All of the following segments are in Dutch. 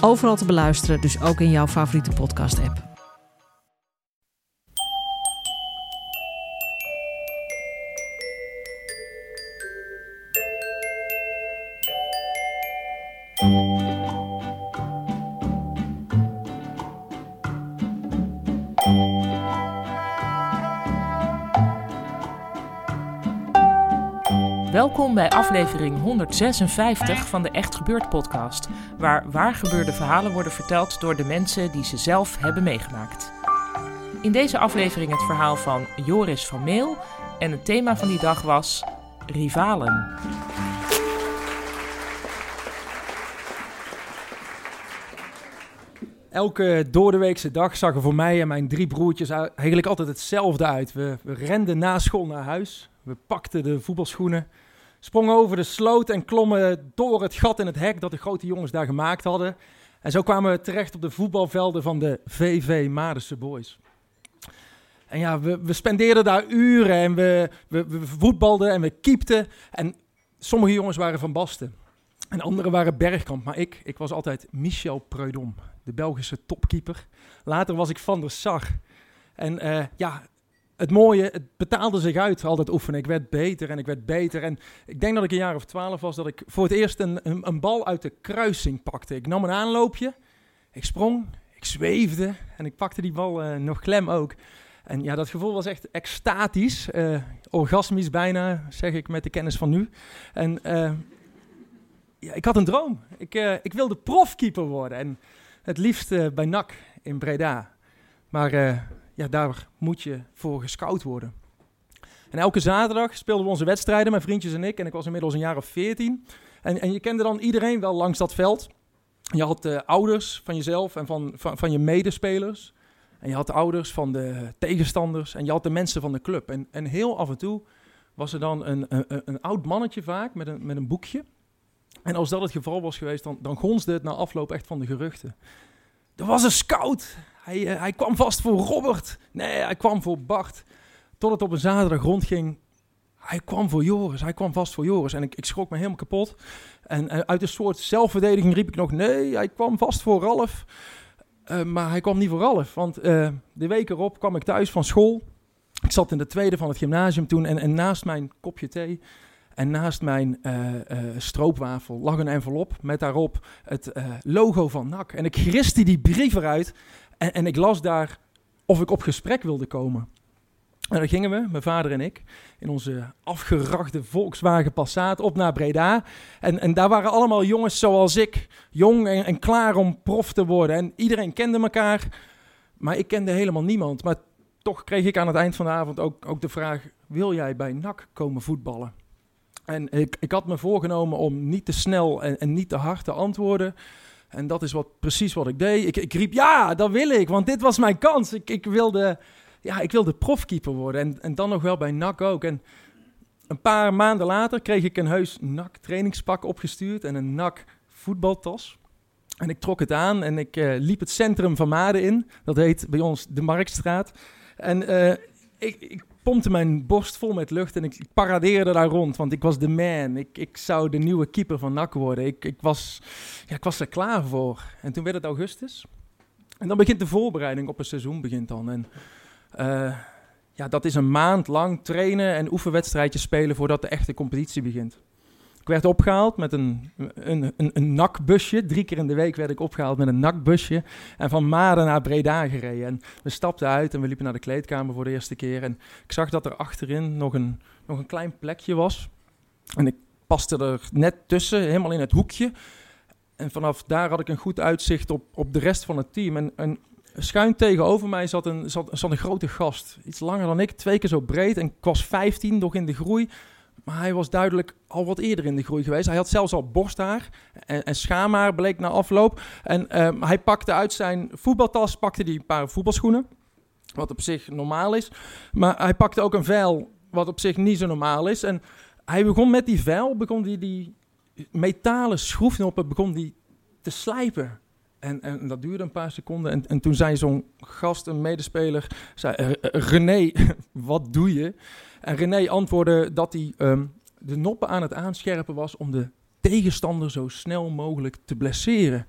Overal te beluisteren, dus ook in jouw favoriete podcast-app. Welkom bij aflevering 156 van de Echt Gebeurd podcast, waar waar gebeurde verhalen worden verteld door de mensen die ze zelf hebben meegemaakt. In deze aflevering het verhaal van Joris van Meel en het thema van die dag was rivalen. Elke doordeweekse dag zag er voor mij en mijn drie broertjes eigenlijk altijd hetzelfde uit. We, we renden na school naar huis. We pakten de voetbalschoenen, sprongen over de sloot en klommen door het gat in het hek dat de grote jongens daar gemaakt hadden. En zo kwamen we terecht op de voetbalvelden van de VV Madense Boys. En ja, we, we spendeerden daar uren en we, we, voetbalden en we keepten. En sommige jongens waren van Basten. En anderen waren Bergkamp. Maar ik, ik was altijd Michel Preudom, de Belgische topkeeper. Later was ik Van der Sar. En uh, ja, het mooie, het betaalde zich uit altijd oefenen. Ik werd beter en ik werd beter. En ik denk dat ik een jaar of twaalf was dat ik voor het eerst een, een, bal uit de kruising pakte. Ik nam een aanloopje, ik sprong, ik zweefde en ik pakte die bal uh, nog klem ook. En ja, dat gevoel was echt extatisch, uh, orgasmisch bijna, zeg ik met de kennis van nu. En uh, ja, ik had een droom. Ik, ik wilde profkeeper worden en het liefst bij NAC in Breda. Maar ja, daar moet je voor gescout worden. En elke zaterdag speelden we onze wedstrijden, mijn vriendjes en ik. En ik was inmiddels een jaar of veertien. En, en je kende dan iedereen wel langs dat veld. Je had de ouders van jezelf en van, van, van je medespelers. En je had de ouders van de tegenstanders. En je had de mensen van de club. En, en heel af en toe was er dan een, een, een oud mannetje vaak met een, met een boekje. En als dat het geval was geweest, dan, dan gonsde het na afloop echt van de geruchten. Er was een scout. Hij, uh, hij kwam vast voor Robert. Nee, hij kwam voor Bart. Tot het op een zaterdag rondging. Hij kwam voor Joris. Hij kwam vast voor Joris. En ik, ik schrok me helemaal kapot. En uh, uit een soort zelfverdediging riep ik nog: nee, hij kwam vast voor Ralf. Uh, maar hij kwam niet voor Ralf. Want de week erop kwam ik thuis van school. Ik zat in de tweede van het gymnasium toen. En, naast mijn kopje thee en naast mijn stroopwafel lag een envelop met daarop het logo van NAC. En ik griste die brief eruit en, en, ik las daar of ik op gesprek wilde komen. En dan gingen we, mijn vader en ik, in onze afgerachte Volkswagen Passat op naar Breda. En, en daar waren allemaal jongens zoals ik, jong en, en klaar om prof te worden. En iedereen kende elkaar, maar ik kende helemaal niemand. Maar toch kreeg ik aan het eind van de avond ook, ook de vraag, wil jij bij NAC komen voetballen? En ik, ik had me voorgenomen om niet te snel en, en niet te hard te antwoorden. En dat is wat, precies wat ik deed. Ik, ik riep, ja, dat wil ik, want dit was mijn kans. Ik, ik, wilde, ja, ik wilde profkeeper worden en, en dan nog wel bij NAC ook. En een paar maanden later kreeg ik een heus NAC trainingspak opgestuurd en een NAC voetbaltas. En ik trok het aan en ik uh, liep het centrum van Maden in. Dat heet bij ons de Marktstraat. En uh, ik, ik pompte mijn borst vol met lucht en ik, paradeerde daar rond, want ik was de man. Ik, ik zou de nieuwe keeper van NAC worden. Ik, ik, was, ja, ik was er klaar voor. En toen werd het augustus. En dan begint de voorbereiding op een seizoen begint dan. En uh, ja, dat is een maand lang trainen en oefenwedstrijdjes spelen voordat de echte competitie begint. Ik werd opgehaald met een, een, een, een nakbusje. Drie keer in de week werd ik opgehaald met een nakbusje. En van Maden naar Breda gereden. En we stapten uit en we liepen naar de kleedkamer voor de eerste keer. En ik zag dat er achterin nog een, nog een klein plekje was. En ik paste er net tussen, helemaal in het hoekje. En vanaf daar had ik een goed uitzicht op, op de rest van het team. En, en schuin tegenover mij zat een, zat, zat een grote gast. Iets langer dan ik, twee keer zo breed. En ik was 15, nog in de groei maar hij was duidelijk al wat eerder in de groei geweest. Hij had zelfs al borsthaar en, en schaamhaar, bleek na afloop. En ehm, hij pakte uit zijn voetbaltas pakte die een paar voetbalschoenen, wat op zich normaal is. Maar hij pakte ook een veil, wat op zich niet zo normaal is. En hij begon met die veil, begon die, die metalen schroefnoppen, begon die te slijpen. En, en dat duurde een paar seconden. En, en toen zei zo'n gast, een medespeler, zei, "Eh, eh, René, wat doe je? En René antwoordde dat hij ehm, de noppen aan het aanscherpen was om de tegenstander zo snel mogelijk te blesseren.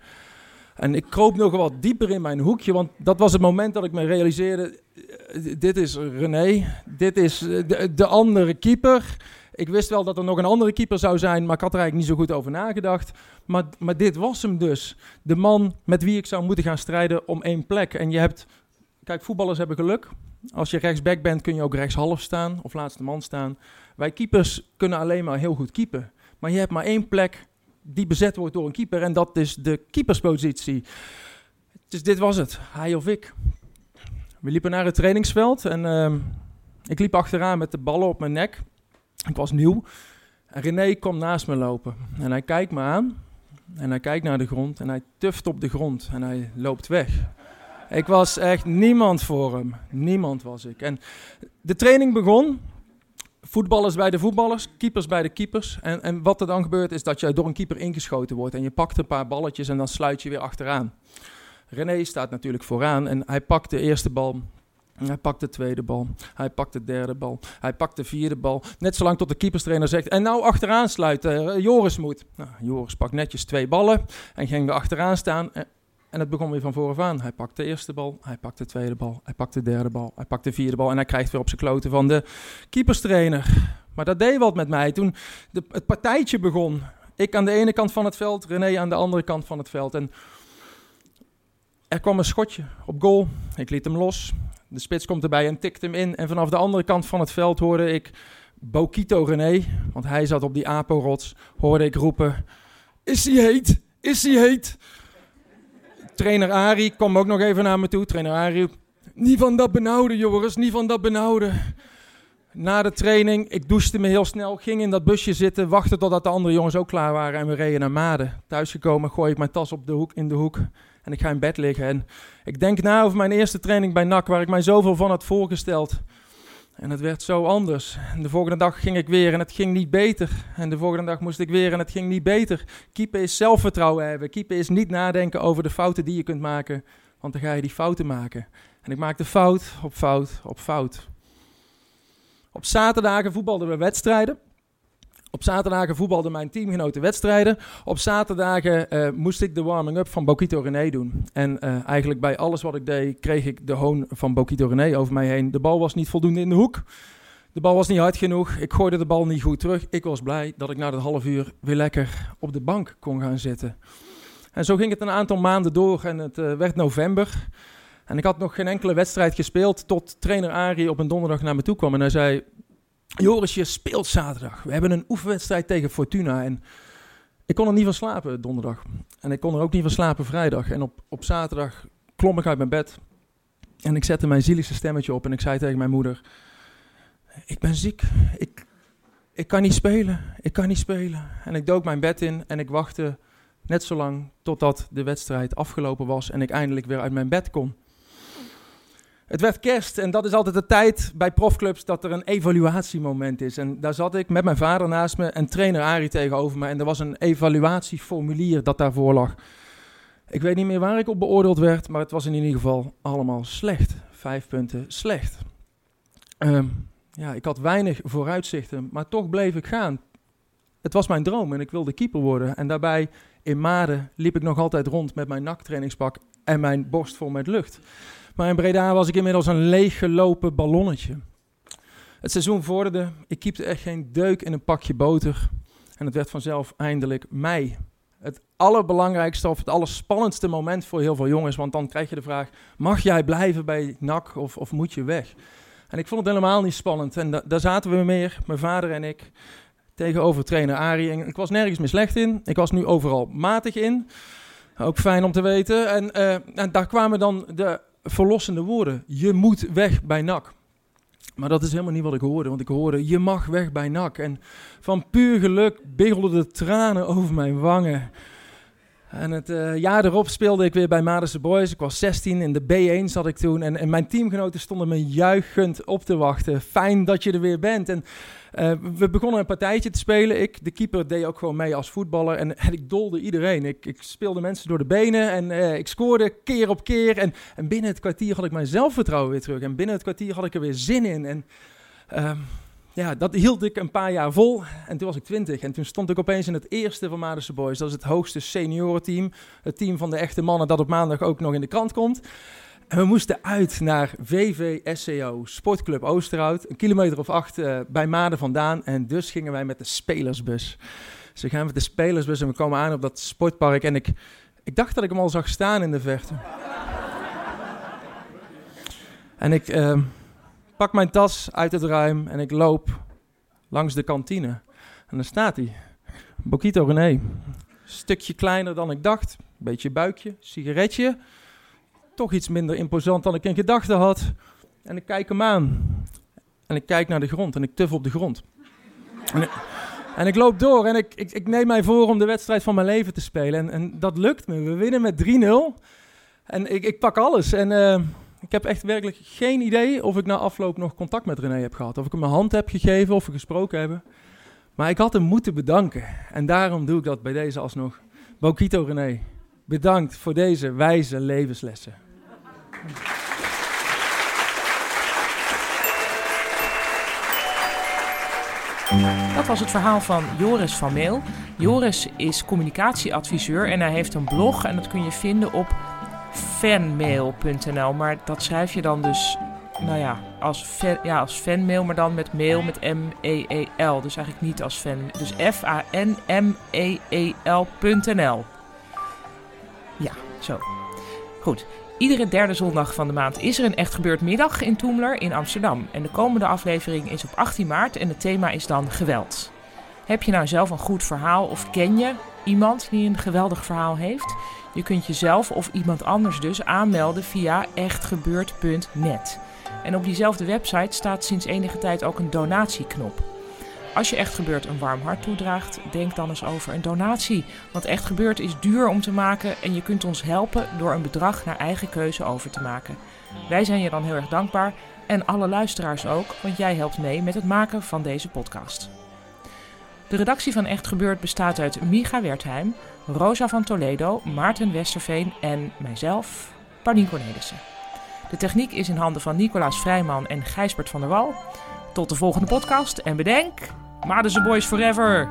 En ik kroop nog wat dieper in mijn hoekje, want dat was het moment dat ik me realiseerde, eh, dit is René, dit is de andere keeper. Ik wist wel dat er nog een andere keeper zou zijn, maar ik had er eigenlijk niet zo goed over nagedacht. Maar, maar dit was hem dus. De man met wie ik zou moeten gaan strijden om één plek. En je hebt, kijk, voetballers hebben geluk. Als je rechtsback bent, kun je ook rechtshalf staan of laatste man staan. Wij keepers kunnen alleen maar heel goed keepen. Maar je hebt maar één plek die bezet wordt door een keeper. En dat is de keeperspositie. Dus dit was het, hij of ik. We liepen naar het trainingsveld en ehm, ik liep achteraan met de ballen op mijn nek. Ik was nieuw. En René kwam naast me lopen. En hij kijkt me aan. En hij kijkt naar de grond. En hij tuft op de grond. En hij loopt weg. Ik was echt niemand voor hem. Niemand was ik. En de training begon. Voetballers bij de voetballers, keepers bij de keepers. En, en wat er dan gebeurt is dat je door een keeper ingeschoten wordt. En je pakt een paar balletjes en dan sluit je weer achteraan. René staat natuurlijk vooraan en hij pakt de eerste bal. Hij pakt de tweede bal. Hij pakt de derde bal. Hij pakt de vierde bal. Net zolang tot de keeperstrainer zegt. En nou achteraan sluiten. eh, Joris moet. Nou, Joris pakt netjes twee ballen. En ging weer achteraan staan. En, en het begon weer van vooraf aan. Hij pakt de eerste bal. Hij pakt de tweede bal. Hij pakt de derde bal. Hij pakt de vierde bal. En hij krijgt weer op zijn kloten van de keeperstrainer. Maar dat deed wat met mij. Toen de, het partijtje begon. Ik aan de ene kant van het veld. René aan de andere kant van het veld. En er kwam een schotje op goal. Ik liet hem los. De spits komt erbij en tikt hem in. En vanaf de andere kant van het veld hoorde ik Bokito René, want hij zat op die apo-rots, hoorde ik roepen... Is hij heet? Is hij heet? Trainer Ari kwam ook nog even naar me toe. Trainer Ari niet van dat benauwde, Joris, niet van dat benauwde. Na de training, ik douchte me heel snel, ging in dat busje zitten, wachtte totdat de andere jongens ook klaar waren en we reden naar Maden. Thuisgekomen, gooi ik mijn tas op de hoek, in de hoek en ik ga in bed liggen. En ik denk na over mijn eerste training bij NAC, waar ik mij zoveel van had voorgesteld. En het werd zo anders. En de volgende dag ging ik weer en het ging niet beter. En de volgende dag moest ik weer en het ging niet beter. Keeper is zelfvertrouwen hebben. Keeper is niet nadenken over de fouten die je kunt maken. Want dan ga je die fouten maken. En ik maakte fout op fout op fout. Op zaterdagen voetbalden we wedstrijden. Op zaterdagen voetbalden mijn teamgenoten wedstrijden. Op zaterdagen eh, moest ik de warming-up van Bokito René doen. En eh, eigenlijk bij alles wat ik deed, kreeg ik de hoon van Bokito René over mij heen. De bal was niet voldoende in de hoek. De bal was niet hard genoeg. Ik gooide de bal niet goed terug. Ik was blij dat ik na dat half uur weer lekker op de bank kon gaan zitten. En zo ging het een aantal maanden door en het eh, werd november. En ik had nog geen enkele wedstrijd gespeeld tot trainer Ari op een donderdag naar me toe kwam. En hij zei, Joris, je speelt zaterdag. We hebben een oefenwedstrijd tegen Fortuna. En ik kon er niet van slapen donderdag. En ik kon er ook niet van slapen vrijdag. En op, op zaterdag klom ik uit mijn bed. En ik zette mijn zieligste stemmetje op. En ik zei tegen mijn moeder: Ik ben ziek. Ik, ik kan niet spelen. Ik kan niet spelen. En ik dook mijn bed in. En ik wachtte net zo lang totdat de wedstrijd afgelopen was. En ik eindelijk weer uit mijn bed kon. Het werd kerst en dat is altijd de tijd bij profclubs dat er een evaluatiemoment is. En daar zat ik met mijn vader naast me en trainer Arie tegenover me. En er was een evaluatieformulier dat daarvoor lag. Ik weet niet meer waar ik op beoordeeld werd, maar het was in ieder geval allemaal slecht. Vijf punten slecht. Ehm, ja, ik had weinig vooruitzichten, maar toch bleef ik gaan. Het was mijn droom en ik wilde keeper worden. En daarbij in Maden liep ik nog altijd rond met mijn naktrainingspak en mijn borst vol met lucht. Maar in Breda was ik inmiddels een leeggelopen ballonnetje. Het seizoen vorderde, ik keepte echt geen deuk in een pakje boter. En het werd vanzelf eindelijk mei. Het allerbelangrijkste of het allerspannendste moment voor heel veel jongens. Want dan krijg je de vraag, mag jij blijven bij NAC of, of moet je weg? En ik vond het helemaal niet spannend. En da daar zaten we meer, mijn vader en ik, tegenover trainer Arie. En ik was nergens meer slecht in. Ik was nu overal matig in. Ook fijn om te weten. En, uh, en daar kwamen dan de verlossende woorden. Je moet weg bij NAC. Maar dat is helemaal niet wat ik hoorde, want ik hoorde, je mag weg bij NAC. En van puur geluk biggelden de tranen over mijn wangen. En het uh, jaar erop speelde ik weer bij Madense Boys. Ik was 16, in de B1 zat ik toen. En, en mijn teamgenoten stonden me juichend op te wachten. Fijn dat je er weer bent. En uh, we begonnen een partijtje te spelen. Ik, de keeper, deed ook gewoon mee als voetballer. En, ik dolde iedereen. Ik, ik, speelde mensen door de benen en uh, ik scoorde keer op keer. En, en, binnen het kwartier had ik mijn zelfvertrouwen weer terug. En binnen het kwartier had ik er weer zin in. En uh, ja, dat hield ik een paar jaar vol. En toen was ik twintig. En toen stond ik opeens in het eerste van Madense Boys. Dat is het hoogste seniorenteam. Het team van de echte mannen dat op maandag ook nog in de krant komt. En we moesten uit naar VV SCO, Sportclub Oosterhout. Een kilometer of acht uh, bij Maden vandaan. En dus gingen wij met de spelersbus. Dus gaan met de spelersbus en we komen aan op dat sportpark. En ik, ik dacht dat ik hem al zag staan in de verte. en ik uh, pak mijn tas uit het ruim en ik loop langs de kantine. En daar staat hij. Bokito René. Stukje kleiner dan ik dacht. Beetje buikje, sigaretje toch iets minder imposant dan ik in gedachten had. En ik kijk hem aan. En ik kijk naar de grond en ik tuf op de grond. En ik, en ik loop door en ik, ik, ik, neem mij voor om de wedstrijd van mijn leven te spelen. En, en dat lukt me. We winnen met 3-0. En ik, ik pak alles. En uh, ik heb echt werkelijk geen idee of ik na afloop nog contact met René heb gehad. Of ik hem mijn hand heb gegeven of we gesproken hebben. Maar ik had hem moeten bedanken. En daarom doe ik dat bij deze alsnog. Bokito René, bedankt voor deze wijze levenslessen. Dat was het verhaal van Joris van Meel. Joris is communicatieadviseur en hij heeft een blog en dat kun je vinden op fanmail.nl. Maar dat schrijf je dan dus, nou ja, als, fan, ja, als fanmail, maar dan met mail met M-E-E-L. Dus eigenlijk niet als fan. Dus F-A-N-M-E-E-L.nl. Ja, zo. Goed. Iedere derde zondag van de maand is er een echt gebeurd middag in Toemler in Amsterdam. En de komende aflevering is op 18 maart en het thema is dan geweld. Heb je nou zelf een goed verhaal of ken je iemand die een geweldig verhaal heeft? Je kunt jezelf of iemand anders dus aanmelden via echtgebeurd.net. En op diezelfde website staat sinds enige tijd ook een donatieknop. Als je echt gebeurd een warm hart toedraagt, denk dan eens over een donatie. Want echt gebeurd is duur om te maken en je kunt ons helpen door een bedrag naar eigen keuze over te maken. Wij zijn je dan heel erg dankbaar en alle luisteraars ook, want jij helpt mee met het maken van deze podcast. De redactie van Echt Gebeurd bestaat uit Micha Wertheim, Rosa van Toledo, Maarten Westerveen en mijzelf, Paulien Cornelissen. De techniek is in handen van Nicolaas Vrijman en Gijsbert van der Wal. Tot de volgende podcast en bedenk, Madense Boys Forever!